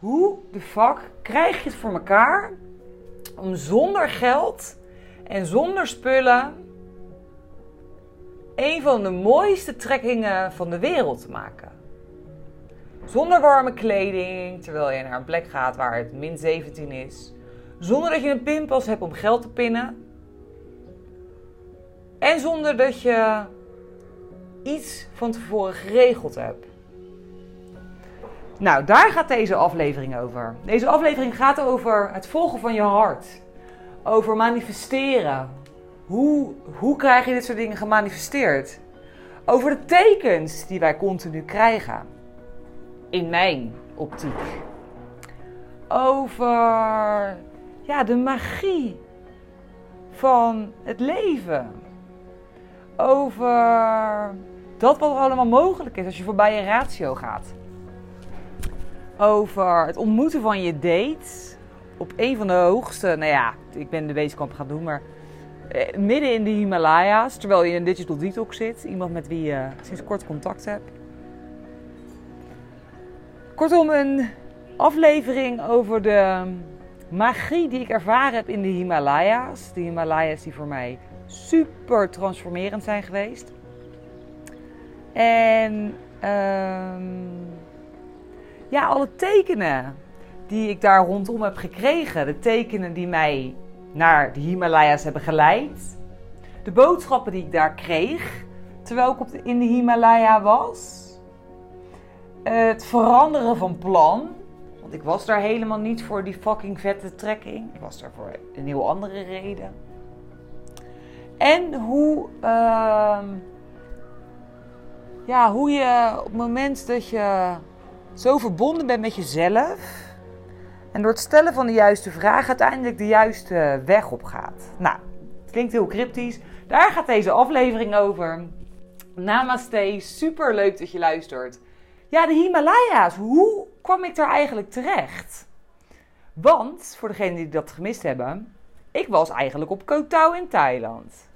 Hoe de fuck krijg je het voor elkaar om zonder geld en zonder spullen een van de mooiste trekkingen van de wereld te maken? Zonder warme kleding, terwijl je naar een plek gaat waar het min 17 is. Zonder dat je een pinpas hebt om geld te pinnen. En zonder dat je iets van tevoren geregeld hebt. Nou, daar gaat deze aflevering over. Deze aflevering gaat over het volgen van je hart. Over manifesteren. Hoe, hoe krijg je dit soort dingen gemanifesteerd? Over de tekens die wij continu krijgen. In mijn optiek. Over ja, de magie van het leven. Over dat wat er allemaal mogelijk is als je voorbij je ratio gaat over het ontmoeten van je date op een van de hoogste, nou ja, ik ben de wetenschap gaan doen, maar eh, midden in de Himalaya's, terwijl je in een digital detox zit, iemand met wie je sinds kort contact hebt. Kortom, een aflevering over de magie die ik ervaren heb in de Himalaya's. De Himalaya's die voor mij super transformerend zijn geweest. En um, ja, alle tekenen die ik daar rondom heb gekregen. De tekenen die mij naar de Himalaya's hebben geleid. De boodschappen die ik daar kreeg terwijl ik op in de Himalaya was. Het veranderen van plan. Want ik was daar helemaal niet voor die fucking vette trekking. Ik was daar voor een heel andere reden. En hoe, uh, ja, hoe je op het moment dat je zo verbonden bent met jezelf. En door het stellen van de juiste vraag uiteindelijk de juiste weg op gaat. Nou, klinkt heel cryptisch. Daar gaat deze aflevering over. Namaste, super leuk dat je luistert. Ja, de Himalaya's. Hoe kwam ik daar eigenlijk terecht? Want, voor degenen die dat gemist hebben, ik was eigenlijk op Koh Tao in Thailand.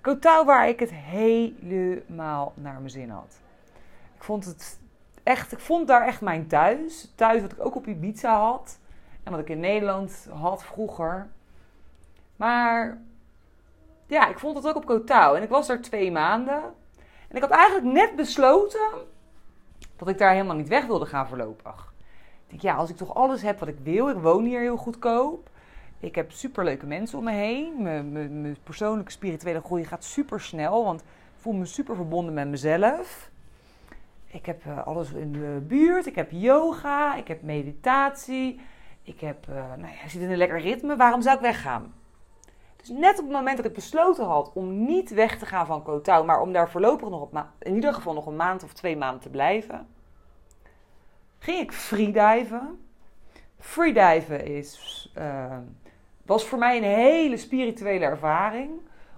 Koh Tao waar ik het helemaal naar mijn zin had. Ik vond het echt, ik vond daar echt mijn thuis. Thuis wat ik ook op Ibiza had. En wat ik in Nederland had vroeger. Maar ja, ik vond het ook op Kotau. En ik was daar twee maanden. En ik had eigenlijk net besloten dat ik daar helemaal niet weg wilde gaan voorlopig. Ik denk, ja, als ik toch alles heb wat ik wil. Ik woon hier heel goedkoop. Ik heb superleuke mensen om me heen. Mijn persoonlijke spirituele groei gaat super snel. Want ik voel me super verbonden met mezelf. Ik heb uh, alles in de buurt. Ik heb yoga. Ik heb meditatie. Ik heb, uh, nou ja, zit in een lekker ritme. Waarom zou ik weggaan? Dus net op het moment dat ik besloten had om niet weg te gaan van Kotau, maar om daar voorlopig nog op in ieder geval nog een maand of twee maanden te blijven, ging ik freediven. Freediven is, uh, was voor mij een hele spirituele ervaring,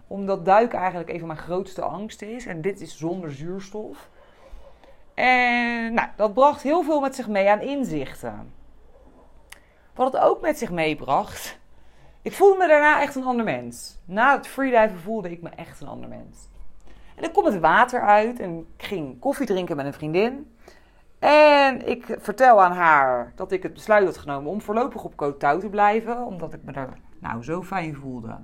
omdat duiken eigenlijk een van mijn grootste angsten is. En dit is zonder zuurstof. En nou, dat bracht heel veel met zich mee aan inzichten. Wat het ook met zich meebracht. Ik voelde me daarna echt een ander mens. Na het freediven voelde ik me echt een ander mens. En ik kom het water uit en ik ging koffie drinken met een vriendin. En ik vertel aan haar dat ik het besluit had genomen om voorlopig op Koh te blijven. Omdat ik me daar nou zo fijn voelde.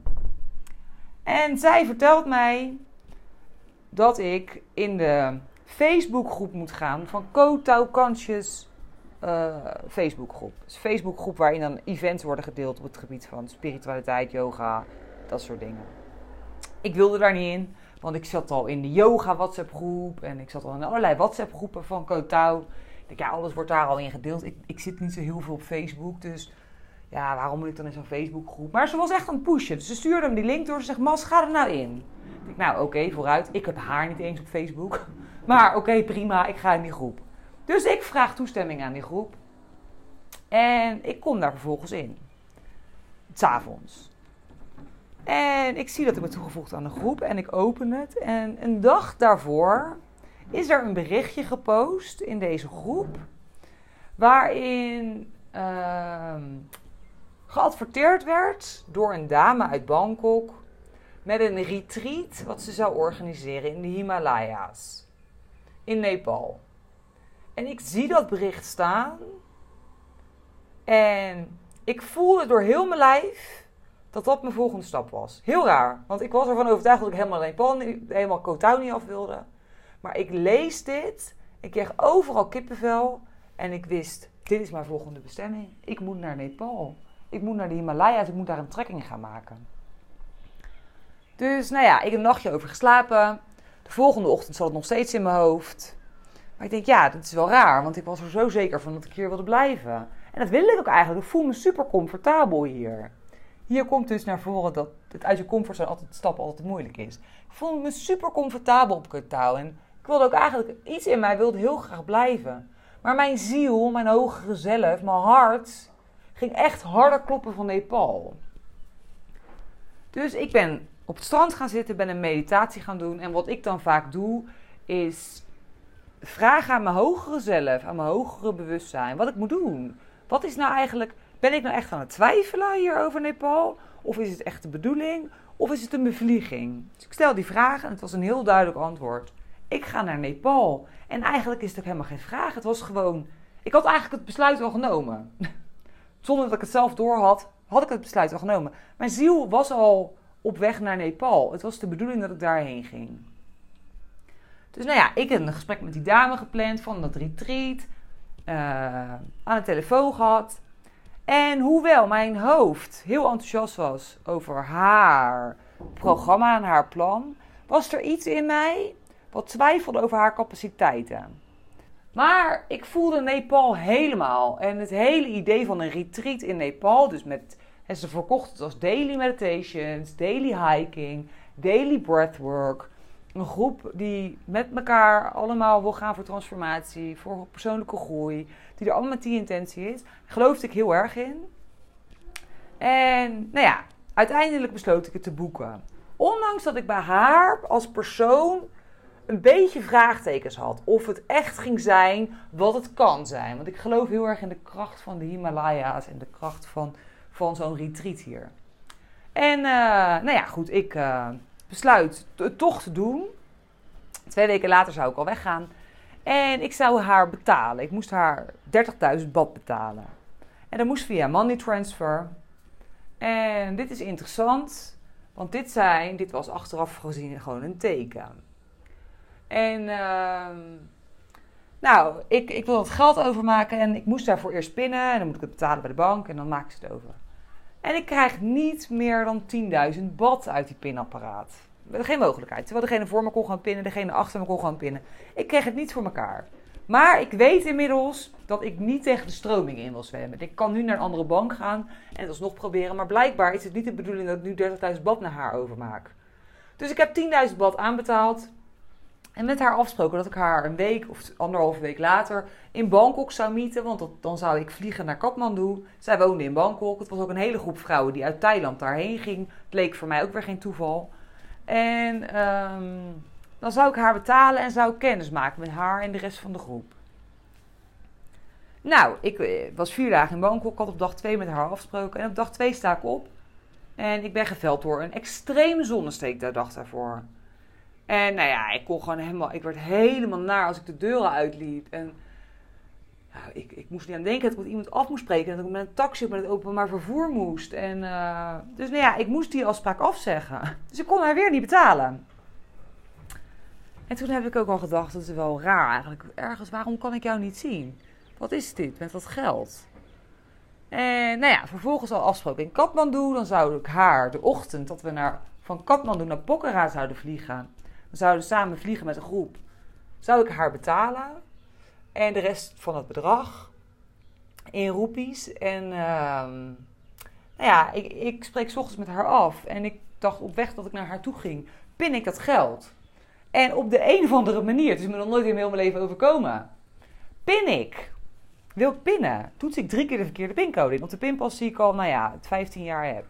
En zij vertelt mij dat ik in de Facebookgroep moet gaan van Kotau Conscious uh, Facebookgroep. Dus Facebookgroep waarin dan events worden gedeeld op het gebied van spiritualiteit, yoga, dat soort dingen. Ik wilde daar niet in, want ik zat al in de yoga WhatsApp groep en ik zat al in allerlei WhatsApp groepen van Kotau. Ik denk, ja, alles wordt daar al in gedeeld. Ik, ik zit niet zo heel veel op Facebook, dus ja, waarom moet ik dan in zo'n Facebookgroep? Maar ze was echt aan het pushen. Dus ze stuurde hem die link door. Ze zegt, Mas, ga er nou in. Ik denk, nou oké, vooruit. Ik heb haar niet eens op Facebook. Maar oké, prima, ik ga in die groep. Dus ik vraag toestemming aan die groep. En ik kom daar vervolgens in. S'avonds. En ik zie dat ik ben toegevoegd aan de groep en ik open het. En een dag daarvoor is er een berichtje gepost in deze groep. Waarin uh, geadverteerd werd door een dame uit Bangkok. Met een retreat wat ze zou organiseren in de Himalaya's in Nepal. En ik zie dat bericht staan. En ik voelde door heel mijn lijf dat dat mijn volgende stap was. Heel raar, want ik was ervan overtuigd dat ik helemaal Nepal, helemaal Koh niet af wilde. Maar ik lees dit, ik kreeg overal kippenvel en ik wist, dit is mijn volgende bestemming. Ik moet naar Nepal. Ik moet naar de Himalaya's, ik moet daar een trekking gaan maken. Dus nou ja, ik heb een nachtje over geslapen. De volgende ochtend zat het nog steeds in mijn hoofd. Maar ik denk, ja, dat is wel raar, want ik was er zo zeker van dat ik hier wilde blijven. En dat wil ik ook eigenlijk. Ik voel me super comfortabel hier. Hier komt dus naar voren dat het uit je comfortzone altijd stappen altijd moeilijk is. Ik voel me super comfortabel op Kutouw. En ik wilde ook eigenlijk, iets in mij wilde heel graag blijven. Maar mijn ziel, mijn hogere zelf, mijn hart, ging echt harder kloppen van Nepal. Dus ik ben op het strand gaan zitten, ben een meditatie gaan doen. En wat ik dan vaak doe, is vragen aan mijn hogere zelf, aan mijn hogere bewustzijn, wat ik moet doen. Wat is nou eigenlijk, ben ik nou echt aan het twijfelen hier over Nepal? Of is het echt de bedoeling? Of is het een bevlieging? Dus ik stel die vraag en het was een heel duidelijk antwoord. Ik ga naar Nepal. En eigenlijk is het ook helemaal geen vraag. Het was gewoon, ik had eigenlijk het besluit al genomen. Zonder dat ik het zelf door had, had ik het besluit al genomen. Mijn ziel was al op weg naar Nepal. Het was de bedoeling dat ik daarheen ging. Dus nou ja, ik heb een gesprek met die dame gepland van dat retreat. Uh, aan de telefoon gehad. En hoewel mijn hoofd heel enthousiast was over haar programma en haar plan, was er iets in mij wat twijfelde over haar capaciteiten. Maar ik voelde Nepal helemaal. En het hele idee van een retreat in Nepal, dus met, en ze verkocht het als daily meditations, daily hiking, daily breathwork. Een groep die met elkaar allemaal wil gaan voor transformatie, voor persoonlijke groei, die er allemaal met die intentie is. Geloofde ik heel erg in. En nou ja, uiteindelijk besloot ik het te boeken. Ondanks dat ik bij haar als persoon een beetje vraagtekens had. Of het echt ging zijn wat het kan zijn. Want ik geloof heel erg in de kracht van de Himalaya's en de kracht van, van zo'n retreat hier. En uh, nou ja, goed, ik uh, besluit het toch te doen. Twee weken later zou ik al weggaan. En ik zou haar betalen. Ik moest haar 30.000 bad betalen. En dat moest via money transfer. En dit is interessant, want dit, zijn, dit was achteraf gezien gewoon een teken. En uh, nou, ik, ik wil dat geld overmaken en ik moest daarvoor eerst pinnen. En dan moet ik het betalen bij de bank en dan maak ik het over. En ik krijg niet meer dan 10.000 bad uit die pinapparaat. Geen mogelijkheid. Terwijl degene voor me kon gaan pinnen, degene achter me kon gaan pinnen. Ik kreeg het niet voor elkaar. Maar ik weet inmiddels dat ik niet tegen de stroming in wil zwemmen. Ik kan nu naar een andere bank gaan en het alsnog proberen. Maar blijkbaar is het niet de bedoeling dat ik nu 30.000 bad naar haar overmaak. Dus ik heb 10.000 bad aanbetaald. En met haar afgesproken dat ik haar een week of anderhalve week later in Bangkok zou mieten. Want dan zou ik vliegen naar Kathmandu. Zij woonde in Bangkok. Het was ook een hele groep vrouwen die uit Thailand daarheen ging. Het leek voor mij ook weer geen toeval. En um, dan zou ik haar betalen en zou ik kennis maken met haar en de rest van de groep. Nou, ik eh, was vier dagen in Bangkok. Had op dag twee met haar afgesproken. En op dag twee sta ik op. En ik ben geveld door een extreme zonnesteek de dag daarvoor. En nou ja, ik kon gewoon helemaal, ik werd helemaal naar als ik de deuren uitliep. En nou, ik, ik moest niet aan denken dat ik met iemand af moest spreken. En dat ik met een taxi met het openbaar vervoer moest. En, uh, dus nou ja, ik moest die afspraak afzeggen. Dus ik kon haar weer niet betalen. En toen heb ik ook al gedacht, dat is wel raar eigenlijk. Ergens, waarom kan ik jou niet zien? Wat is dit met dat geld? En nou ja, vervolgens al afgesproken in Kathmandu. Dan zou ik haar de ochtend dat we naar, van Kathmandu naar Pokhara zouden vliegen we zouden samen vliegen met een groep. Zou ik haar betalen en de rest van het bedrag in roepies. En uh, nou ja, ik, ik spreek ochtends met haar af en ik dacht op weg dat ik naar haar toe ging, pin ik dat geld. En op de een of andere manier, het is me nog nooit in heel mijn leven overkomen, pin ik. Wil ik pinnen? Toets ik drie keer de verkeerde pincode in. Op de pinpas zie ik al, nou ja, het 15 jaar heb.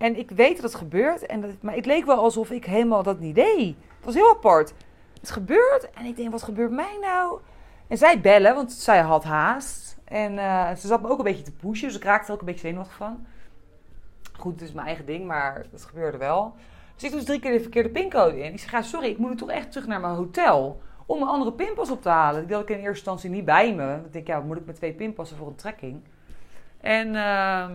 En ik weet dat het gebeurt, en dat, maar het leek wel alsof ik helemaal dat niet deed. Het was heel apart. Het gebeurt en ik denk, wat gebeurt mij nou? En zij bellen, want zij had haast. En uh, ze zat me ook een beetje te pushen, dus ik raakte er ook een beetje zenuwachtig van. Goed, het is mijn eigen ding, maar dat gebeurde wel. Dus ik doe dus drie keer de verkeerde pincode in. Ik zeg, sorry, ik moet toch echt terug naar mijn hotel om een andere pinpas op te halen. Die had ik in eerste instantie niet bij me. Ik denk, ja, moet ik met twee pinpassen voor een trekking? En ehm,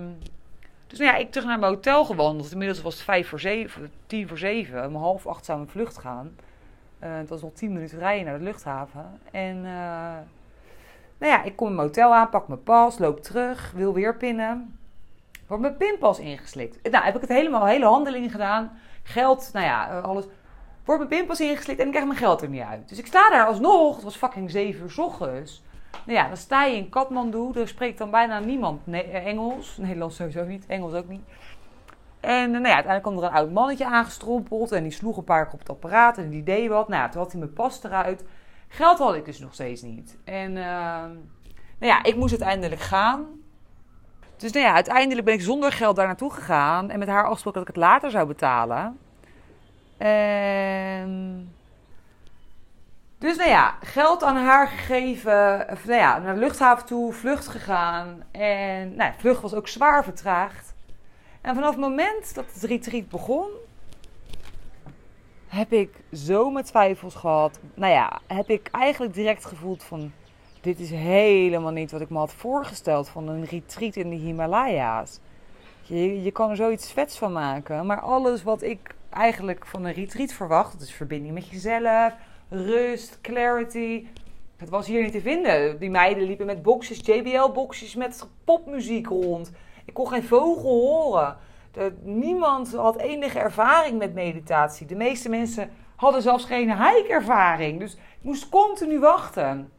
dus nou ja, ik terug naar mijn hotel gewandeld. Inmiddels was het vijf voor zeven, tien voor zeven. Om half acht zou mijn vlucht gaan. Uh, het was nog tien minuten rijden naar de luchthaven. En uh, nou ja, ik kom in mijn hotel aan, pak mijn pas, loop terug, wil weer pinnen. Wordt mijn pinpas ingeslikt. Nou, heb ik het helemaal, hele handeling gedaan. Geld, nou ja, eh, alles. Wordt mijn pinpas ingeslikt en ik krijg mijn geld er niet uit. Dus ik sta daar alsnog, het was fucking zeven uur s ochtends. Nou ja, dan sta je in Kathmandu, er spreekt dan bijna niemand Engels. Nederlands sowieso niet, Engels ook niet. En nou ja, uiteindelijk kwam er een oud mannetje aangestrompeld en die sloeg een paar keer op het apparaat en die deed wat. Nou toen had hij mijn pas eruit. Geld had ik dus nog steeds niet. En uh, nou ja, ik moest uiteindelijk gaan. Dus nou ja, uiteindelijk ben ik zonder geld daar naartoe gegaan en met haar afgesproken dat ik het later zou betalen. En... Dus nou ja, geld aan haar gegeven. Nou ja, naar de luchthaven toe, vlucht gegaan. En nou, de vlucht was ook zwaar vertraagd. En vanaf het moment dat het retreat begon, heb ik zo met twijfels gehad. Nou ja, heb ik eigenlijk direct gevoeld van... Dit is helemaal niet wat ik me had voorgesteld van een retreat in de Himalaya's. Je, je kan er zoiets vets van maken. Maar alles wat ik eigenlijk van een retreat verwacht... Dat is verbinding met jezelf, rust, clarity... Het was hier niet te vinden. Die meiden liepen met boxjes, JBL-boxjes met popmuziek rond. Ik kon geen vogel horen. Niemand had enige ervaring met meditatie. De meeste mensen hadden zelfs geen hike-ervaring. Dus ik moest continu wachten.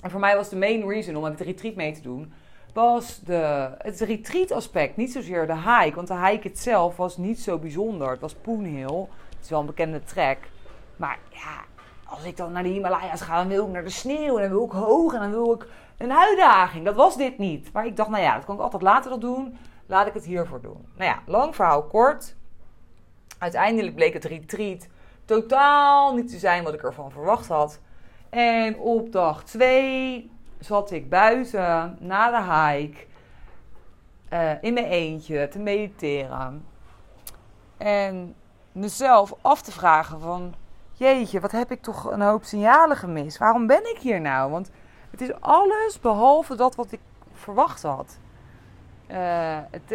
En voor mij was de main reason om het retreat mee te doen, was de, het retreat-aspect. Niet zozeer de hike, want de hike itself was niet zo bijzonder. Het was Poon Hill. Het is wel een bekende trek. Maar ja, als ik dan naar de Himalaya's ga, dan wil ik naar de sneeuw. En dan wil ik hoog en dan wil ik een uitdaging. Dat was dit niet. Maar ik dacht, nou ja, dat kan ik altijd later nog doen. Laat ik het hiervoor doen. Nou ja, lang verhaal kort. Uiteindelijk bleek het retreat totaal niet te zijn wat ik ervan verwacht had. En op dag 2 zat ik buiten na de hike uh, in mijn eentje te mediteren. En mezelf af te vragen van... Jeetje, wat heb ik toch een hoop signalen gemist? Waarom ben ik hier nou? Want het is alles behalve dat wat ik verwacht had. Uh, het,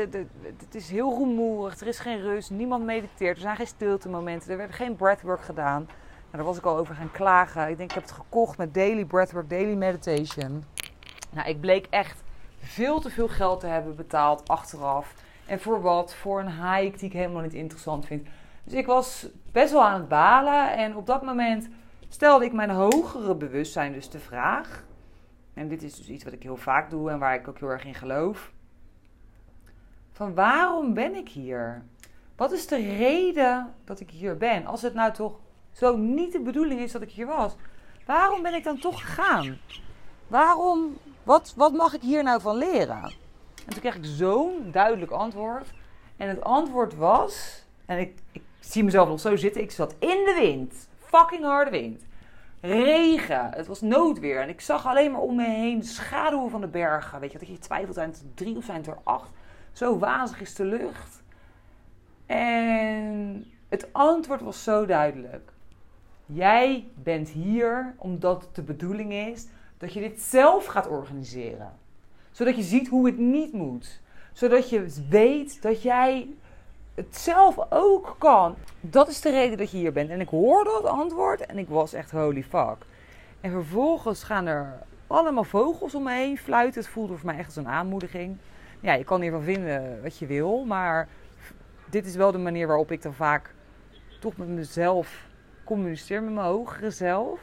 het, is heel rumoerig, er is geen rust, niemand mediteert, er zijn geen stilte momenten, er werd geen breathwork gedaan. Nou, daar was ik al over gaan klagen. Ik denk, ik heb het gekocht met daily breathwork, daily meditation. Nou, ik bleek echt veel te veel geld te hebben betaald achteraf. En voor wat? Voor een hike die ik helemaal niet interessant vind. Dus ik was best wel aan het balen. En op dat moment stelde ik mijn hogere bewustzijn dus de vraag. En dit is dus iets wat ik heel vaak doe en waar ik ook heel erg in geloof. Van waarom ben ik hier? Wat is de reden dat ik hier ben? Als het nou toch zo niet de bedoeling is dat ik hier was, waarom ben ik dan toch gegaan? Waarom, wat, wat mag ik hier nou van leren? En toen kreeg ik zo'n duidelijk antwoord. En het antwoord was, en ik, ik zie mezelf nog zo zitten, ik zat in de wind. Fucking harde wind. Regen. Het was noodweer. En ik zag alleen maar om me heen schaduwen van de bergen. Weet je, dat je twijfelt, zijn het drie of zijn het er acht? Zo wazig is de lucht. En het antwoord was zo duidelijk. Jij bent hier omdat het de bedoeling is dat je dit zelf gaat organiseren. Zodat je ziet hoe het niet moet. Zodat je weet dat jij het zelf ook kan. Dat is de reden dat je hier bent. En ik hoorde het antwoord en ik was echt holy fuck. En vervolgens gaan er allemaal vogels om me heen fluiten. Het voelde voor mij echt als een aanmoediging. Ja, je kan hiervan vinden wat je wil, maar dit is wel de manier waarop ik dan vaak toch met mezelf communiceer, met mijn hogere zelf.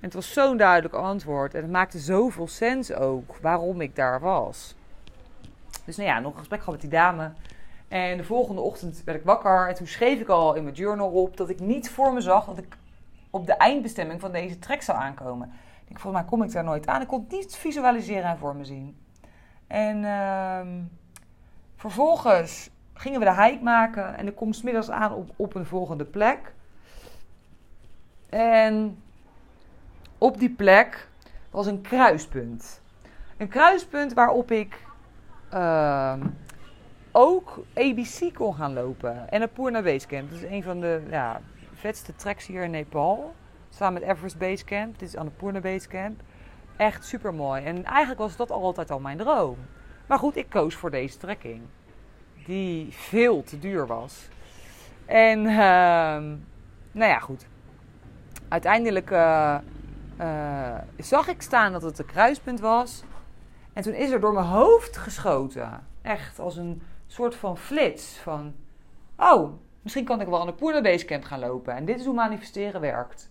En het was zo'n duidelijk antwoord en het maakte zoveel sens ook waarom ik daar was. Dus nou ja, nog een gesprek gehad met die dame. En de volgende ochtend werd ik wakker en toen schreef ik al in mijn journal op dat ik niet voor me zag dat ik op de eindbestemming van deze trek zou aankomen. Ik volgens mij kom ik daar nooit aan. Ik kon het niet visualiseren en voor me zien. En uh, vervolgens gingen we de hike maken en ik kom smiddags aan op, op een volgende plek. En op die plek was een kruispunt. Een kruispunt waarop ik uh, ook ABC kon gaan lopen. En Annapurna Basecamp. Dat is een van de ja, vetste treks hier in Nepal. Samen met Everest Basecamp. Dit is Annapurna Basecamp. Echt super mooi. En eigenlijk was dat altijd al mijn droom. Maar goed, ik koos voor deze trekking. Die veel te duur was. En ehm, nou ja, goed. Uiteindelijk eh, eh, zag ik staan dat het een kruispunt was. En toen is er door mijn hoofd geschoten. Echt als een soort van flits. Van, oh, misschien kan ik wel aan de Poorna Basecamp gaan lopen. En dit is hoe manifesteren werkt.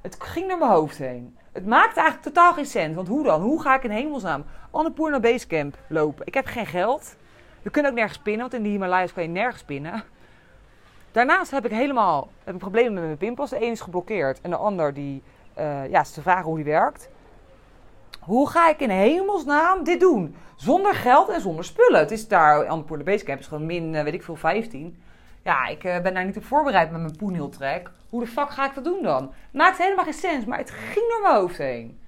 Het ging door mijn hoofd heen. Het maakt eigenlijk totaal geen sens. Want hoe dan? Hoe ga ik in hemelsnaam Annapurna Basecamp lopen? Ik heb geen geld. We kunnen ook nergens pinnen, want in de Himalayas kan je nergens pinnen. Daarnaast heb ik helemaal heb ik problemen met mijn pinpas. De een is geblokkeerd en de ander die, uh, ja, te vragen hoe die werkt. Hoe ga ik in hemelsnaam dit doen? Zonder geld en zonder spullen. Het is daar, Annapurna Basecamp is gewoon min, uh, weet ik veel, 15. Ja, ik uh, ben daar niet op voorbereid met mijn poenhill trek. Hoe de fuck ga ik dat doen dan? Maakt helemaal geen sens, maar het ging door mijn hoofd heen.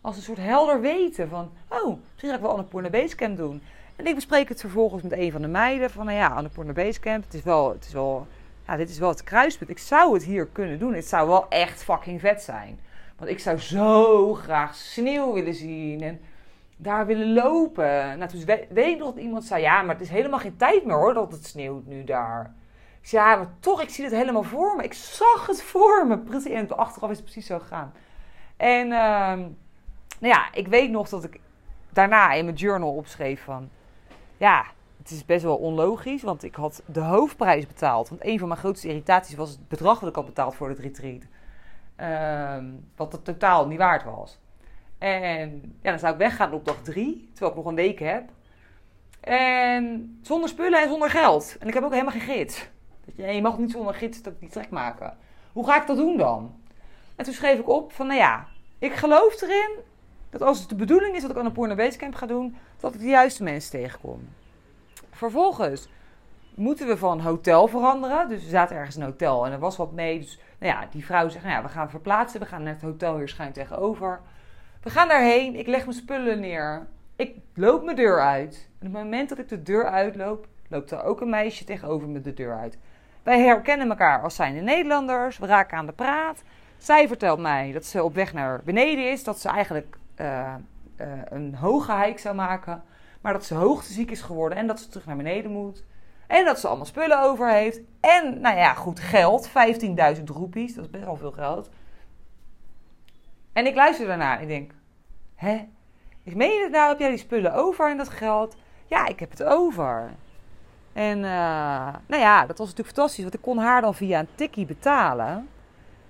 Als een soort helder weten van, oh, misschien ga ik wel Annapurna Basecamp doen. En ik bespreek het vervolgens met een van de meiden van, nou ja, Annapurna Basecamp, het is wel, het is wel, ja, dit is wel het kruispunt. Ik zou het hier kunnen doen. Het zou wel echt fucking vet zijn. Want ik zou zo graag sneeuw willen zien en daar willen lopen. Nou, toen weet ik nog dat iemand zei, ja, maar het is helemaal geen tijd meer hoor dat het sneeuwt nu daar ja, maar toch, ik zie het helemaal voor me. Ik zag het voor me. Precies, en achteraf is precies zo gegaan. En uh, nou ja, ik weet nog dat ik daarna in mijn journal opschreef van... Ja, het is best wel onlogisch, want ik had de hoofdprijs betaald. Want een van mijn grootste irritaties was het bedrag dat ik had betaald voor het retreat. Uh, wat het totaal niet waard was. En ja, dan zou ik weggaan op dag drie, terwijl ik nog een week heb. En zonder spullen en zonder geld. En ik heb ook helemaal geen gids. Je, mag niet zonder gids die trek maken. Hoe ga ik dat doen dan? En toen schreef ik op van, nou ja, ik geloof erin dat als het de bedoeling is dat ik aan een Porno Basecamp ga doen, dat ik de juiste mensen tegenkom. Vervolgens moeten we van hotel veranderen. Dus we zaten ergens in een hotel en er was wat mee. Dus nou ja, die vrouw zegt, nou ja, we gaan verplaatsen. We gaan naar het hotel hier schuin tegenover. We gaan daarheen. Ik leg mijn spullen neer. Ik loop mijn deur uit. En op het moment dat ik de deur uitloop, loopt er ook een meisje tegenover me de deur uit. Wij herkennen elkaar als zijnde Nederlanders. We raken aan de praat. Zij vertelt mij dat ze op weg naar beneden is. Dat ze eigenlijk uh, uh, een hoge hike zou maken. Maar dat ze hoogteziek is geworden en dat ze terug naar beneden moet. En dat ze allemaal spullen over heeft. En, nou ja, goed, geld. 15.000 roepies. Dat is best wel veel geld. En ik luister daarna en ik denk... Hè? Ik meen je het nou? Heb jij die spullen over en dat geld? Ja, ik heb het over. En uh, nou ja, dat was natuurlijk fantastisch, want ik kon haar dan via een tikkie betalen.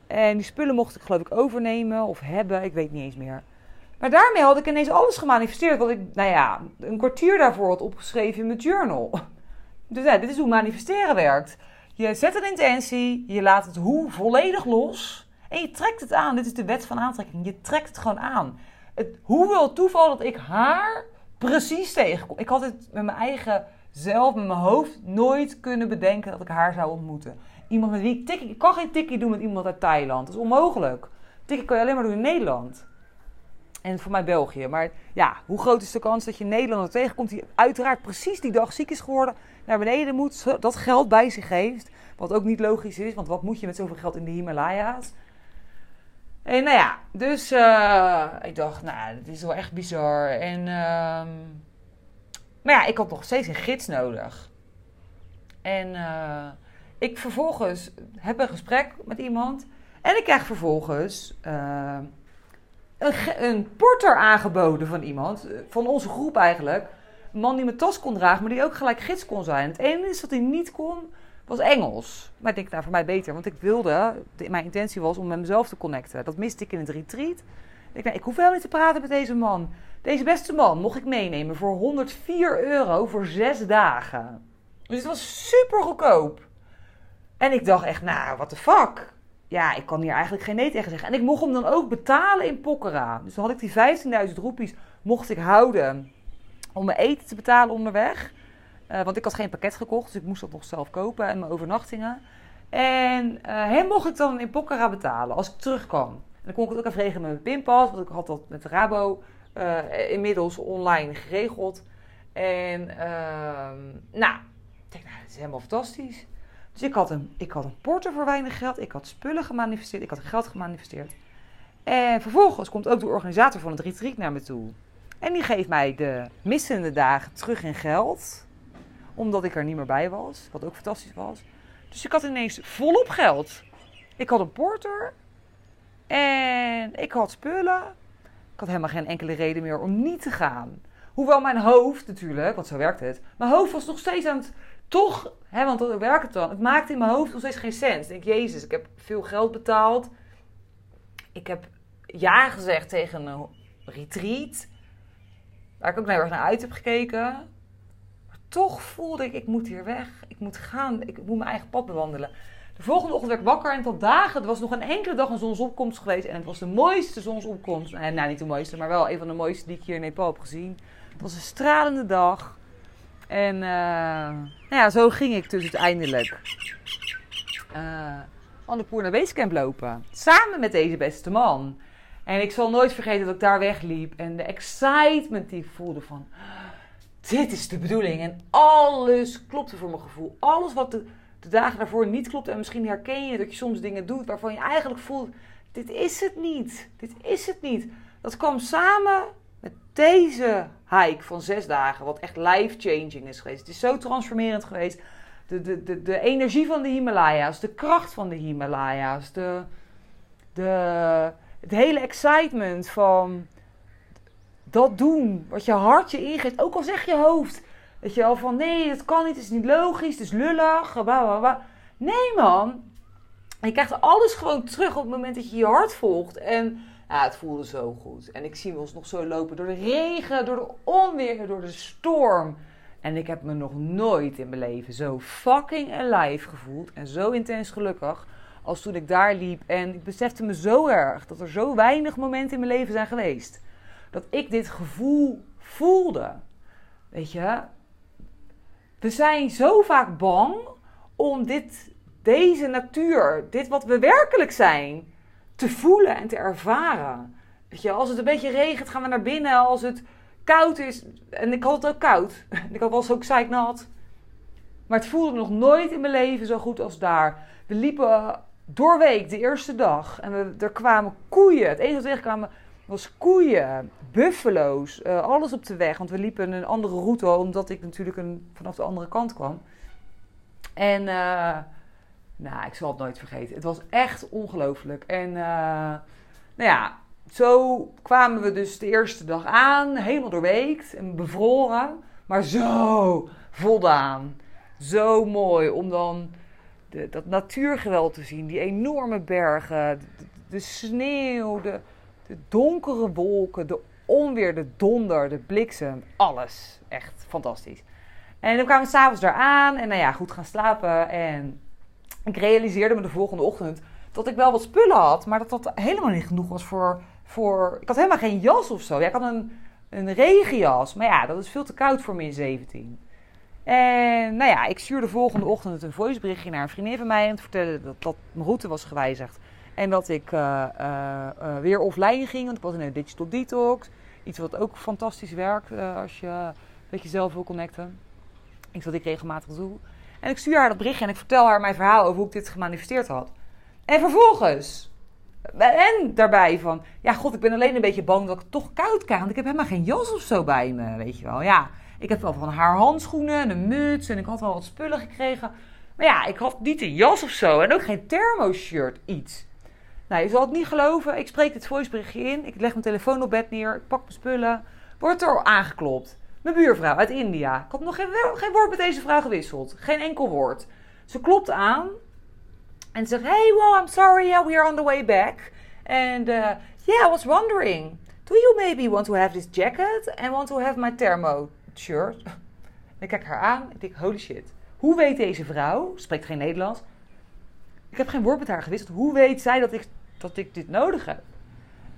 En die spullen mocht ik geloof ik overnemen of hebben, ik weet niet eens meer. Maar daarmee had ik ineens alles gemanifesteerd wat ik, nou ja, een kwartier daarvoor had opgeschreven in mijn journal. Dus ja, dit is hoe manifesteren werkt. Je zet een intentie, je laat het hoe volledig los en je trekt het aan. Dit is de wet van aantrekking. Je trekt het gewoon aan. Het, hoe wil het toeval dat ik haar precies tegenkom? Ik had het met mijn eigen zelf met mijn hoofd nooit kunnen bedenken dat ik haar zou ontmoeten. Iemand met wie ik tikkie... Ik kan geen tikkie doen met iemand uit Thailand. Dat is onmogelijk. Tikkie kan je alleen maar doen in Nederland. En voor mij België. Maar ja, hoe groot is de kans dat je Nederlander tegenkomt... die uiteraard precies die dag ziek is geworden... naar beneden moet, dat geld bij zich heeft. Wat ook niet logisch is, want wat moet je met zoveel geld in de Himalaya's? En nou ja, dus uh, ik dacht, nou, dit is wel echt bizar. En... Uh, maar ja, ik had nog steeds een gids nodig. En uh, ik vervolgens heb een gesprek met iemand. En ik krijg vervolgens uh, een, een, porter aangeboden van iemand. Eh, van onze groep eigenlijk. Man die mijn tas kon dragen, maar die ook gelijk gids kon zijn. Het enige is dat hij niet kon, was Engels. Maar ik denk, nou voor mij beter. Want ik wilde, mijn intentie was om met mezelf te connecten. Dat miste ik in het retreat. Ik denk, ik hoef wel niet te praten met deze man. Deze beste man mocht ik meenemen voor 104 euro voor zes dagen. Dus het was super goedkoop. En ik dacht echt, nou, what the fuck? Ja, ik kan hier eigenlijk geen nee tegen zeggen. En ik mocht hem dan ook betalen in Pokhara. Dus dan had ik die 15.000 roepies mocht ik houden om mijn eten te betalen onderweg. Uh, want ik had geen pakket gekocht, dus ik moest dat nog zelf kopen en mijn overnachtingen. En uh, hem mocht ik dan in Pokhara betalen als ik terugkwam. En dan kon ik het ook even regelen met mijn pinpas, want ik had dat met Rabo uh, inmiddels online geregeld. En uh, nou, ik denk, nou, dat is helemaal fantastisch. Dus ik had, een, ik had een porter voor weinig geld. Ik had spullen gemanifesteerd. Ik had geld gemanifesteerd. En vervolgens komt ook de organisator van het retreat naar me toe. En die geeft mij de missende dagen terug in geld. Omdat ik er niet meer bij was. Wat ook fantastisch was. Dus ik had ineens volop geld. Ik had een porter. En ik had spullen. Ik had helemaal geen enkele reden meer om niet te gaan. Hoewel mijn hoofd natuurlijk, want zo werkt het. Mijn hoofd was nog steeds aan het. Toch, hè, want dat werkt het dan. Het maakte in mijn hoofd nog steeds geen sens. Ik denk, Jezus, ik heb veel geld betaald. Ik heb ja gezegd tegen een retreat. Waar ik ook naar, naar uit heb gekeken. Maar toch voelde ik, ik moet hier weg. Ik moet gaan. Ik moet mijn eigen pad bewandelen. De volgende ochtend werd ik wakker en tot dagen. Er was nog een enkele dag een zonsopkomst geweest. En het was de mooiste zonsopkomst. En, nou, niet de mooiste, maar wel een van de mooiste die ik hier in Nepal heb gezien. Het was een stralende dag. En uh, nou ja, zo ging ik dus uiteindelijk uh, Annapurna Basecamp lopen. Samen met deze beste man. En ik zal nooit vergeten dat ik daar wegliep. En de excitement die ik voelde van... Dit is de bedoeling. En alles klopte voor mijn gevoel. Alles wat de, de dagen daarvoor niet klopte. En misschien herken je dat je soms dingen doet waarvan je eigenlijk voelt... Dit is het niet. Dit is het niet. Dat kwam samen met deze hike van zes dagen. Wat echt life-changing is geweest. Het is zo transformerend geweest. De, de, de, de energie van de Himalaya's. De kracht van de Himalaya's. De... de het hele excitement van dat doen, wat je hart je ingeeft, ook al zeg je hoofd. Dat je al van nee, dat kan niet, het is niet logisch, het is lullig. Blah, blah, blah. Nee man, je krijgt alles gewoon terug op het moment dat je je hart volgt. En ja, het voelde zo goed. En ik zie ons nog zo lopen door de regen, door de onweer, door de storm. En ik heb me nog nooit in mijn leven zo fucking alive gevoeld en zo intens gelukkig als toen ik daar liep. En ik besefte me zo erg dat er zo weinig momenten in mijn leven zijn geweest. Dat ik dit gevoel voelde. Weet je, we zijn zo vaak bang om dit, deze natuur, dit wat we werkelijk zijn, te voelen en te ervaren. Weet je, als het een beetje regent, gaan we naar binnen. Als het koud is, en ik had het ook koud. Ik was ook zeiknat. Maar het voelde nog nooit in mijn leven zo goed als daar. We liepen doorweek, de eerste dag. En we, er kwamen koeien. Het enige wat tegenkwamen was koeien, buffalo's, uh, alles op de weg. Want we liepen een andere route, omdat ik natuurlijk een, vanaf de andere kant kwam. En uh, nou, ik zal het nooit vergeten. Het was echt ongelooflijk. En uh, nou ja, zo kwamen we dus de eerste dag aan, helemaal doorweekt en bevroren. Maar zo voldaan. Zo mooi om dan dat natuurgeweld te zien. Die enorme bergen, de, sneeuw, de, donkere wolken, de onweer, de donder, de bliksem. Alles. Echt fantastisch. En dan kwamen we s'avonds daar aan en nou ja, goed gaan slapen. En ik realiseerde me de volgende ochtend dat ik wel wat spullen had, maar dat dat helemaal niet genoeg was voor... voor ik had helemaal geen jas of zo. Ja, ik had een, een regenjas, maar ja, dat is veel te koud voor min 17. En nou ja, ik stuurde volgende ochtend een voiceberichtje naar een vriendin van mij. En te vertellen dat, dat mijn route was gewijzigd. En dat ik uh, uh, weer offline ging. Want ik was in een digital detox. Iets wat ook fantastisch werkt als je met jezelf wil connecten. Iets wat ik regelmatig doe. En ik stuur haar dat berichtje en ik vertel haar mijn verhaal over hoe ik dit gemanifesteerd had. En vervolgens. En daarbij van, ja god, ik ben alleen een beetje bang dat ik toch koud krijg. Want ik heb helemaal geen jas of zo bij me, weet je wel. Ja, ik heb wel van haar handschoenen en een muts en ik had wel wat spullen gekregen. Maar ja, ik had niet een jas of zo en ook geen thermoshirt, iets. Nou, je zal het niet geloven. Ik spreek dit voiceberichtje in. Ik leg mijn telefoon op bed neer. Ik pak mijn spullen. Wordt er aangeklopt. Mijn buurvrouw uit India. Ik had nog geen, geen woord met deze vrouw gewisseld. Geen enkel woord. Ze klopt aan. En zegt, hey, well, I'm sorry. Yeah, we are on the way back. And uh, yeah, I was wondering. Do you maybe want to have this jacket? And want to have my thermo shirt. Ik kijk haar aan. Ik denk, holy shit. Hoe weet deze vrouw, spreekt geen Nederlands. Ik heb geen woord met haar gewisseld. Hoe weet zij dat ik, dat ik dit nodig heb?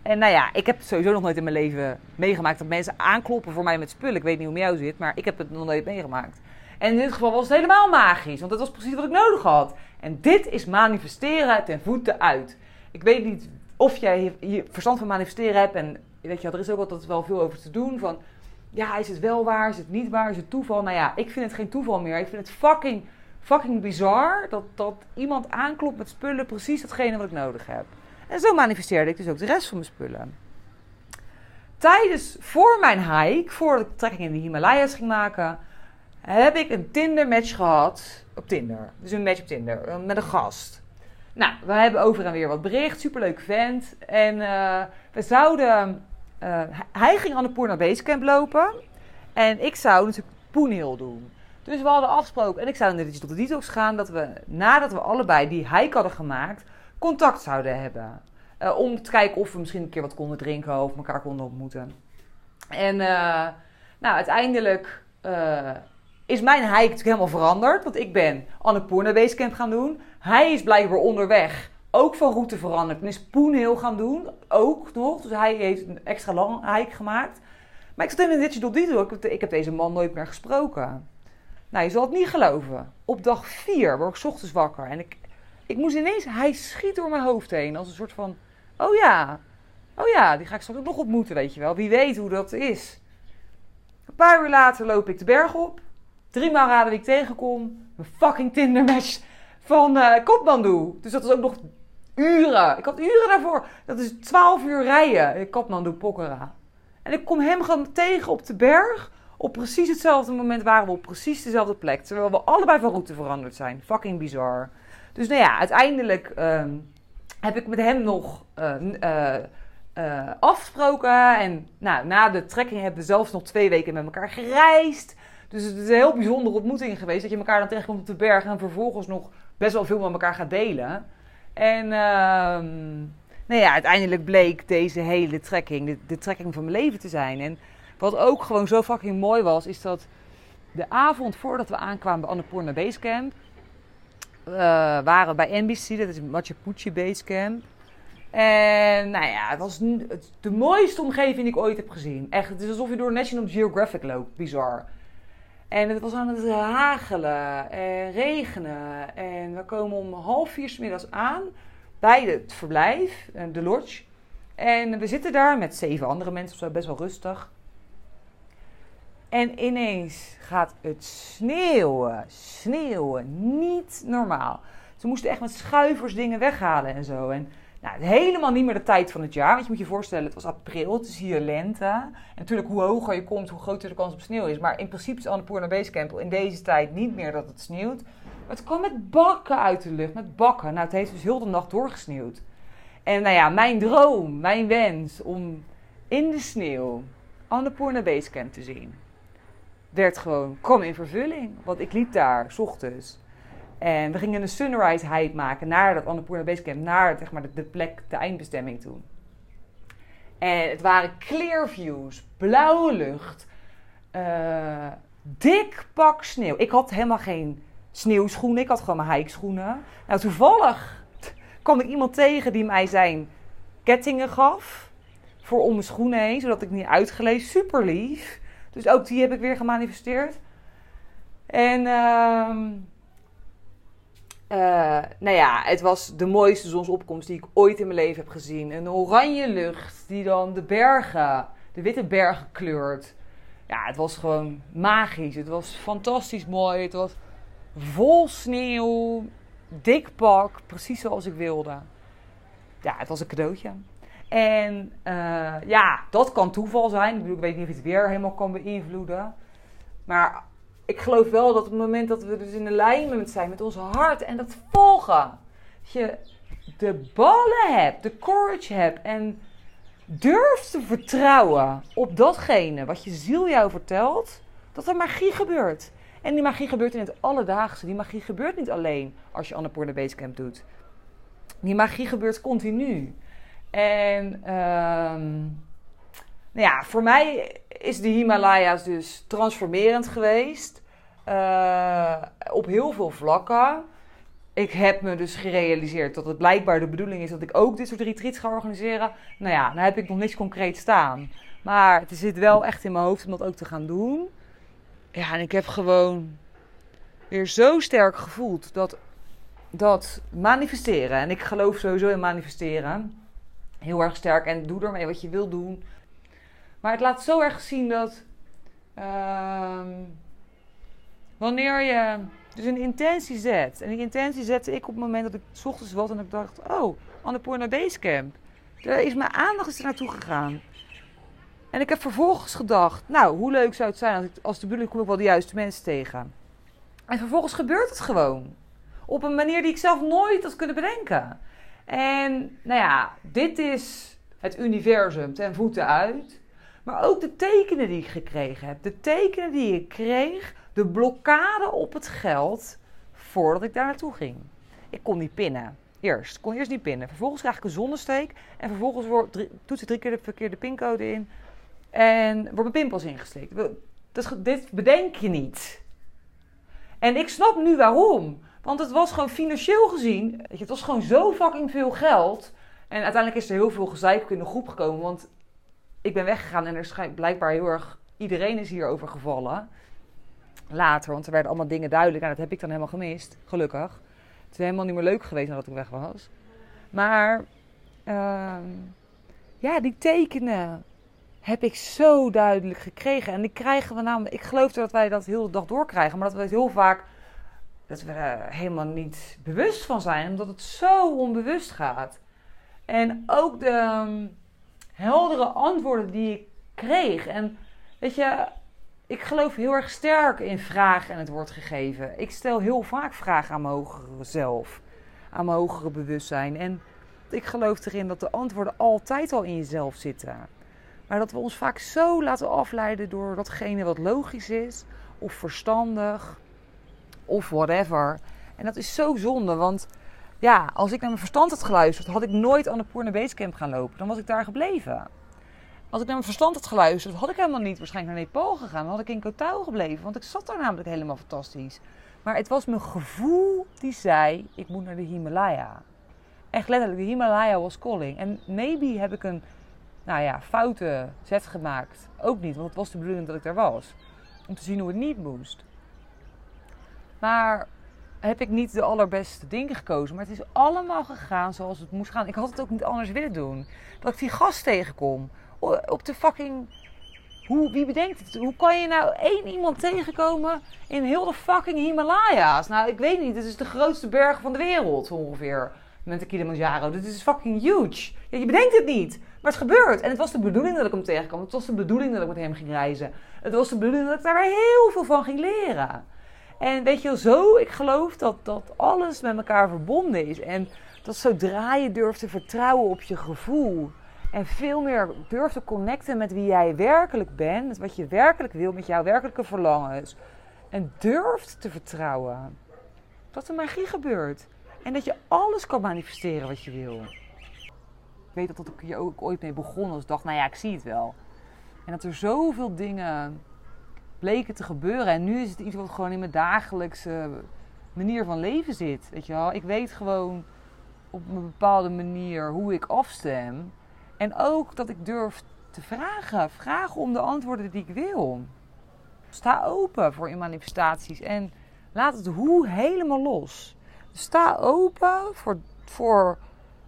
En nou ja, ik heb sowieso nog nooit in mijn leven meegemaakt dat mensen aankloppen voor mij met spullen. Ik weet niet hoe met jou zit, maar ik heb het nog nooit meegemaakt. En in dit geval was het helemaal magisch, want dat was precies wat ik nodig had. En dit is manifesteren ten voeten uit. Ik weet niet of jij hier verstand van manifesteren hebt. En weet je, er is ook altijd wel veel over te doen. Van ja, is het wel waar? Is het niet waar? Is het toeval? Nou ja, ik vind het geen toeval meer. Ik vind het fucking, fucking bizar dat, dat iemand aanklopt met spullen precies datgene wat ik nodig heb. En zo manifesteerde ik dus ook de rest van mijn spullen. tijdens, voor mijn hike, voordat de trekking in de Himalaya's ging maken, heb ik een Tinder match gehad op Tinder. Dus een match op Tinder eh, met een gast. Nou, we hebben over en weer wat bericht. Superleuk vent. En uh, we zouden... Uh, hij ging Poorna Basecamp lopen. En ik zou natuurlijk Poenhill doen. Dus we hadden afgesproken, en ik zou tot de detox gaan, dat we nadat we allebei die hike hadden gemaakt, contact zouden hebben. Uh, om te kijken of we misschien een keer wat konden drinken of elkaar konden ontmoeten. En uh, nou, uiteindelijk is mijn hike natuurlijk helemaal veranderd. Want ik ben Annapurna Basecamp gaan doen. Hij is blijkbaar onderweg ook van route veranderd. En is Poenhill gaan doen, ook nog. Dus hij heeft een extra lang hike gemaakt. Maar ik zat in een digital detox. Ik heb deze man nooit meer gesproken. Nou, je zal het niet geloven. Op dag 4 word ik ochtends wakker. En ik, ik moest ineens... Hij schiet door mijn hoofd heen. Als een soort van... Oh ja. Oh ja, die ga ik straks ook nog ontmoeten, weet je wel. Wie weet hoe dat is. Een paar uur later loop ik de berg op. Drie maal raden wie ik tegenkom. Een fucking Tinder match van uh. Dus dat is ook nog uren. Ik had uren daarvoor. Dat is 12 uur rijden in Kathmandu, Pokhara. En ik kom hem gewoon tegen op de berg. Op precies hetzelfde moment waren we op precies dezelfde plek. Terwijl we allebei van route veranderd zijn. Fucking bizar. Dus nou ja, uiteindelijk uh, heb ik met hem nog uh, afgesproken. En nou, na de trekking hebben we zelfs nog twee weken met elkaar gereisd. Dus het is een heel bijzondere ontmoeting geweest. Dat je elkaar dan tegenkomt op de berg en vervolgens nog best wel veel met elkaar gaat delen. En ehm, nou ja, uiteindelijk bleek deze hele trekking de, trekking van mijn leven te zijn. En wat ook gewoon zo fucking mooi was, is dat de avond voordat we aankwamen bij Annapurna Basecamp, uh, waren we bij NBC, dat is Machu Picchu Basecamp. En nou ja, het was de mooiste omgeving die ik ooit heb gezien. Echt, het is alsof je door National Geographic loopt. Bizar. En het was aan het hagelen en regenen. En we komen om half vier s middags aan bij het verblijf, eh, de lodge. En we zitten daar met zeven andere mensen zo, best wel rustig. En ineens gaat het sneeuwen, sneeuwen, niet normaal. Ze moesten echt met schuivers dingen weghalen en zo. En nou, helemaal niet meer de tijd van het jaar. Want je moet je voorstellen, het was april, het is hier lente. En natuurlijk, hoe hoger je komt, hoe groter de kans op sneeuw is. Maar in principe is Annapurna Basecamp in deze tijd niet meer dat het sneeuwt. Maar het kwam met bakken uit de lucht, met bakken. Nou, het heeft dus heel de nacht doorgesneeuwd. En nou ja, mijn droom, mijn wens om in de sneeuw Annapurna Basecamp te zien werd gewoon, kwam in vervulling. Want ik liep daar, s ochtends. En we gingen een sunrise hike maken naar dat Annapurna Basecamp, naar zeg maar, de, plek, de eindbestemming toe. En het waren clear views, blauwe lucht, uh, dik pak sneeuw. Ik had helemaal geen sneeuwschoenen, ik had gewoon mijn hikeschoenen. Nou, toevallig kwam ik iemand tegen die mij zijn kettingen gaf voor om mijn schoenen heen, zodat ik niet uitgeleefd. Super lief. Dus ook die heb ik weer gemanifesteerd. En uh, uh, nou ja, het was de mooiste zonsopkomst die ik ooit in mijn leven heb gezien. Een oranje lucht die dan de bergen, de witte bergen kleurt. Ja, het was gewoon magisch. Het was fantastisch mooi. Het was vol sneeuw, dik pak, precies zoals ik wilde. Ja, het was een cadeautje. En uh, ja, dat kan toeval zijn. Ik, bedoel, ik weet niet of het weer helemaal kan beïnvloeden. Maar ik geloof wel dat op het moment dat we dus in alignment zijn met ons hart en dat volgen, dat je de ballen hebt, de courage hebt en durft te vertrouwen op datgene wat je ziel jou vertelt, dat er magie gebeurt. En die magie gebeurt in het alledaagse. Die magie gebeurt niet alleen als je Annapurna Basecamp doet. Die magie gebeurt continu. En um, nou ja, voor mij is de Himalaya's dus transformerend geweest. Uh, op heel veel vlakken. Ik heb me dus gerealiseerd dat het blijkbaar de bedoeling is dat ik ook dit soort retreats ga organiseren. Nou ja, dan heb ik nog niks concreet staan. Maar het zit wel echt in mijn hoofd om dat ook te gaan doen. Ja, en ik heb gewoon weer zo sterk gevoeld dat, dat manifesteren. En ik geloof sowieso in manifesteren heel erg sterk en doe ermee wat je wil doen. Maar het laat zo erg zien dat uh, wanneer je dus een intentie zet. En die intentie zette ik op het moment dat ik s ochtends was en ik dacht: Oh, Annapurna Basecamp. Daar is mijn aandacht er naartoe gegaan. En ik heb vervolgens gedacht, nou, hoe leuk zou het zijn als, ik, als de bedoeling kom ik wel de juiste mensen tegen. En vervolgens gebeurt het gewoon. Op een manier die ik zelf nooit had kunnen bedenken. En nou ja, dit is het universum ten voeten uit. Maar ook de tekenen die ik gekregen heb. De tekenen die ik kreeg, de blokkade op het geld voordat ik daar naartoe ging. Ik kon niet pinnen. Eerst. Ik kon eerst niet pinnen. Vervolgens krijg ik een zonnesteek. En vervolgens drie, toets drie keer de verkeerde pincode in. En wordt mijn pimpels ingestikt. dit bedenk je niet. En ik snap nu waarom. Want het was gewoon financieel gezien. Het was gewoon zo fucking veel geld. En uiteindelijk is er heel veel gezeik in de groep gekomen. Want ik ben weggegaan en er is blijkbaar heel erg. Iedereen is hierover gevallen. Later, want er werden allemaal dingen duidelijk. En dat heb ik dan helemaal gemist, gelukkig. Het is helemaal niet meer leuk geweest nadat ik weg was. Maar uh, ja, die tekenen heb ik zo duidelijk gekregen. En die krijgen we namelijk. Ik geloof dat wij dat heel de dag doorkrijgen. Maar dat we het heel vaak. Dat we er helemaal niet bewust van zijn. Omdat het zo onbewust gaat. En ook de ehm, heldere antwoorden die ik kreeg. En weet je, ik geloof heel erg sterk in vragen en het wordt gegeven. Ik stel heel vaak vragen aan mijn hogere zelf, aan mijn hogere bewustzijn. En ik geloof erin dat de antwoorden altijd al in jezelf zitten. Maar dat we ons vaak zo laten afleiden door datgene wat logisch is, of verstandig, of whatever. En dat is zo zonde, want ja, als ik naar mijn verstand had geluisterd, had ik nooit aan de Poorne Basecamp gaan lopen. Dan was ik daar gebleven. Als ik naar mijn verstand had geluisterd, had ik helemaal niet waarschijnlijk naar Nepal gegaan. Dan had ik in Kotau gebleven, want ik zat daar namelijk helemaal fantastisch. Maar het was mijn gevoel die zei, ik moet naar de Himalaya. Echt letterlijk, de Himalaya was calling. En maybe heb ik een, nou ja, foute zet gemaakt. Ook niet, want het was de bedoeling dat ik daar was. Om te zien hoe het niet moest. Maar heb ik niet de allerbeste dingen gekozen. Maar het is allemaal gegaan zoals het moest gaan. Ik had het ook niet anders willen doen. Dat ik die gast tegenkom op de fucking. Hoe, wie bedenkt het? Hoe kan je nou één iemand tegenkomen in heel de fucking Himalaya's? Nou, ik weet niet. Het is de grootste berg van de wereld ongeveer. Met de Kilimanjaro. Dit is fucking huge. Ja, je bedenkt het niet. Maar het gebeurt. En het was de bedoeling dat ik hem tegenkwam. Het was de bedoeling dat ik met hem ging reizen. Het was de bedoeling dat ik daar heel veel van ging leren. En weet je wel, zo, ik geloof dat, dat alles met elkaar verbonden is. En dat zodra je durft te vertrouwen op je gevoel, en veel meer durft te connecten met wie jij werkelijk bent. Met wat je werkelijk wil, met jouw werkelijke verlangens. En durft te vertrouwen dat er magie gebeurt. En dat je alles kan manifesteren wat je wil. Ik weet dat ik hier ook ooit mee begon als dacht, nou ja, ik zie het wel. En dat er zoveel dingen bleken te gebeuren. En nu is het iets wat gewoon in mijn dagelijkse manier van leven zit. Weet je wel? Ik weet gewoon op een bepaalde manier hoe ik afstem. En ook dat ik durf te vragen. Vragen om de antwoorden die ik wil. Sta open voor manifestaties en laat het hoe helemaal los. Sta open voor, voor,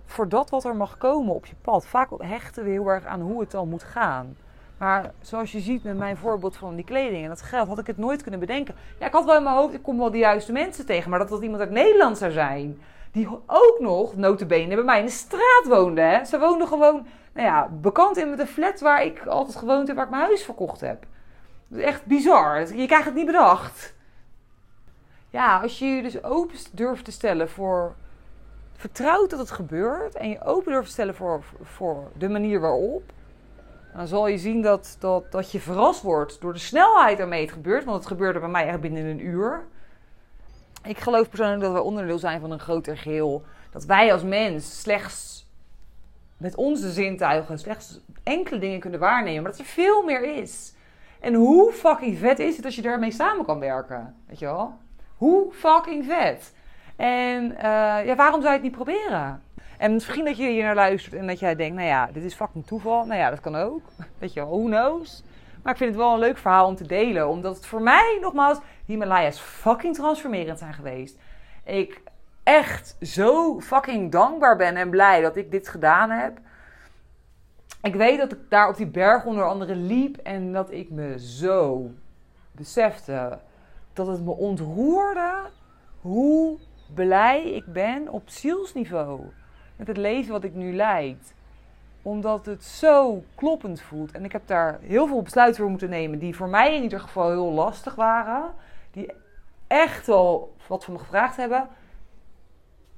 voor dat wat er mag komen op je pad. Vaak hechten we heel erg aan hoe het dan moet gaan. Maar zoals je ziet met mijn voorbeeld van die kleding en dat geld, had ik het nooit kunnen bedenken. Ja, ik had wel in mijn hoofd, ik kom wel de juiste mensen tegen. Maar dat dat iemand uit Nederland zou zijn. Die ook nog, notabene, bij mij in de straat woonde. Hè. Ze woonde gewoon nou ja, bekant in met een flat waar ik altijd gewoond heb, waar ik mijn huis verkocht heb. Dat is echt bizar. Je krijgt het niet bedacht. Ja, als je je dus open durft te stellen voor. Vertrouwt dat het gebeurt en je open durft te stellen voor, voor de manier waarop. Dan zal je zien dat, dat, dat je verrast wordt door de snelheid waarmee het gebeurt. Want het gebeurde bij mij echt binnen een uur. Ik geloof persoonlijk dat we onderdeel zijn van een groter geheel. Dat wij als mens slechts met onze zintuigen slechts enkele dingen kunnen waarnemen, maar dat er veel meer is. En hoe fucking vet is het als je daarmee samen kan werken? Weet je wel? Hoe fucking vet. En uh, ja, waarom zou je het niet proberen? En misschien dat je hier naar luistert en dat jij denkt, nou ja, dit is fucking toeval. Nou ja, dat kan ook. Weet je who knows? Maar ik vind het wel een leuk verhaal om te delen. Omdat het voor mij, nogmaals, Himalaya's fucking transformerend zijn geweest. Ik echt zo fucking dankbaar ben en blij dat ik dit gedaan heb. Ik weet dat ik daar op die berg onder andere liep en dat ik me zo besefte dat het me ontroerde hoe blij ik ben op zielsniveau met het leven wat ik nu leid. Omdat het zo kloppend voelt. En ik heb daar heel veel besluiten voor moeten nemen. Die voor mij in ieder geval heel lastig waren. Die echt wel wat van me gevraagd hebben.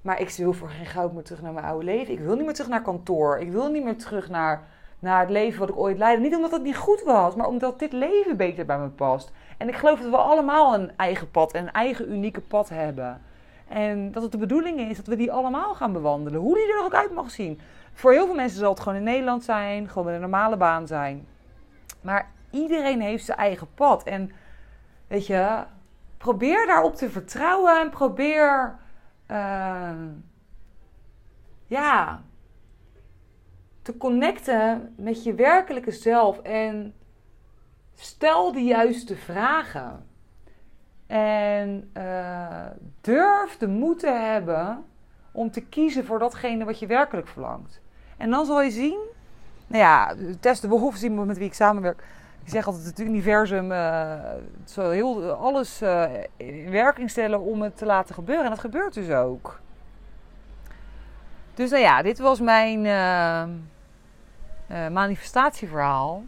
Maar ik wil voor geen goud meer terug naar mijn oude leven. Ik wil niet meer terug naar kantoor. Ik wil niet meer terug naar, naar het leven wat ik ooit leidde. Niet omdat het niet goed was, maar omdat dit leven beter bij me past. En ik geloof dat we allemaal een eigen pad, een eigen unieke pad hebben. En dat het de bedoeling is dat we die allemaal gaan bewandelen. Hoe die er ook uit mag zien. Voor heel veel mensen zal het gewoon in Nederland zijn, gewoon een normale baan zijn. Maar iedereen heeft zijn eigen pad. En weet je, probeer daarop te vertrouwen en probeer. Uh, ja. Te connecten met je werkelijke zelf. En stel de juiste vragen. En uh, durf de moed te hebben om te kiezen voor datgene wat je werkelijk verlangt. En dan zal je zien, nou ja, Tess de Wolf, iemand met wie ik samenwerk. Ik zeg altijd het universum uh, zal heel, alles uh, in werking stellen om het te laten gebeuren. En dat gebeurt dus ook. Dus nou ja, dit was mijn manifestatieverhaal.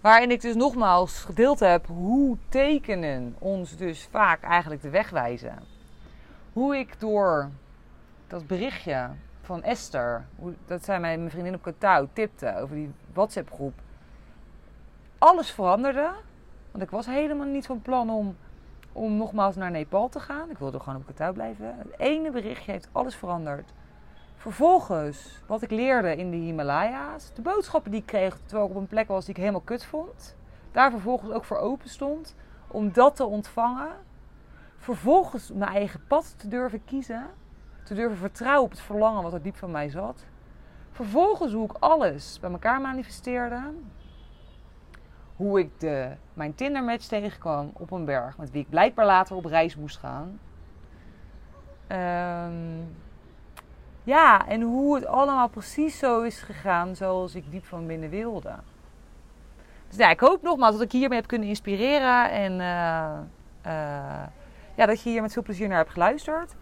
Waarin ik dus nogmaals gedeeld heb hoe tekenen ons dus vaak eigenlijk de weg wijzen. Hoe ik door dat berichtje van Esther, dat zij mij mijn vriendin op Katouw tipte over die WhatsApp groep, alles veranderde. Want ik was helemaal niet van plan om, om nogmaals naar Nepal te gaan. Ik wilde gewoon op Katouw blijven. Het ene berichtje heeft alles veranderd. Vervolgens, wat ik leerde in de Himalaya's, de boodschappen die ik kreeg terwijl ik op een plek was die ik helemaal kut vond, daar vervolgens ook voor open stond om dat te ontvangen. Vervolgens mijn eigen pad te durven kiezen, te durven vertrouwen op het verlangen wat er diep van mij zat. Vervolgens hoe ik alles bij elkaar manifesteerde. Hoe ik de, mijn Tinder-match tegenkwam op een berg, met wie ik blijkbaar later op reis moest gaan. Um, ja, en hoe het allemaal precies zo is gegaan zoals ik diep van binnen wilde. Dus ja, ik hoop nogmaals dat ik hiermee heb kunnen inspireren. En uh, uh, ja, dat je hier met veel plezier naar hebt geluisterd.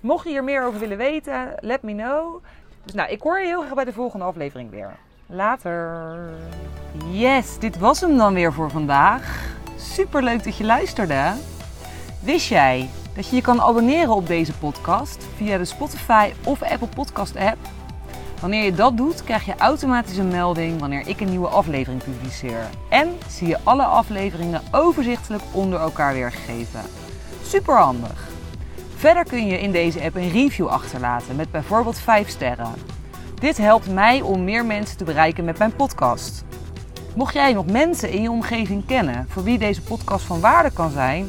Mocht je hier meer over willen weten, let me know. Dus nou, ik hoor je heel graag bij de volgende aflevering weer. Later. Yes, dit was hem dan weer voor vandaag. Super leuk dat je luisterde. Wist jij dat je je kan abonneren op deze podcast via de Spotify of Apple Podcast app. Wanneer je dat doet, krijg je automatisch een melding wanneer ik een nieuwe aflevering publiceer. En zie je alle afleveringen overzichtelijk onder elkaar weergegeven. Super handig. Verder kun je in deze app een review achterlaten met bijvoorbeeld 5 sterren. Dit helpt mij om meer mensen te bereiken met mijn podcast. Mocht jij nog mensen in je omgeving kennen voor wie deze podcast van waarde kan zijn,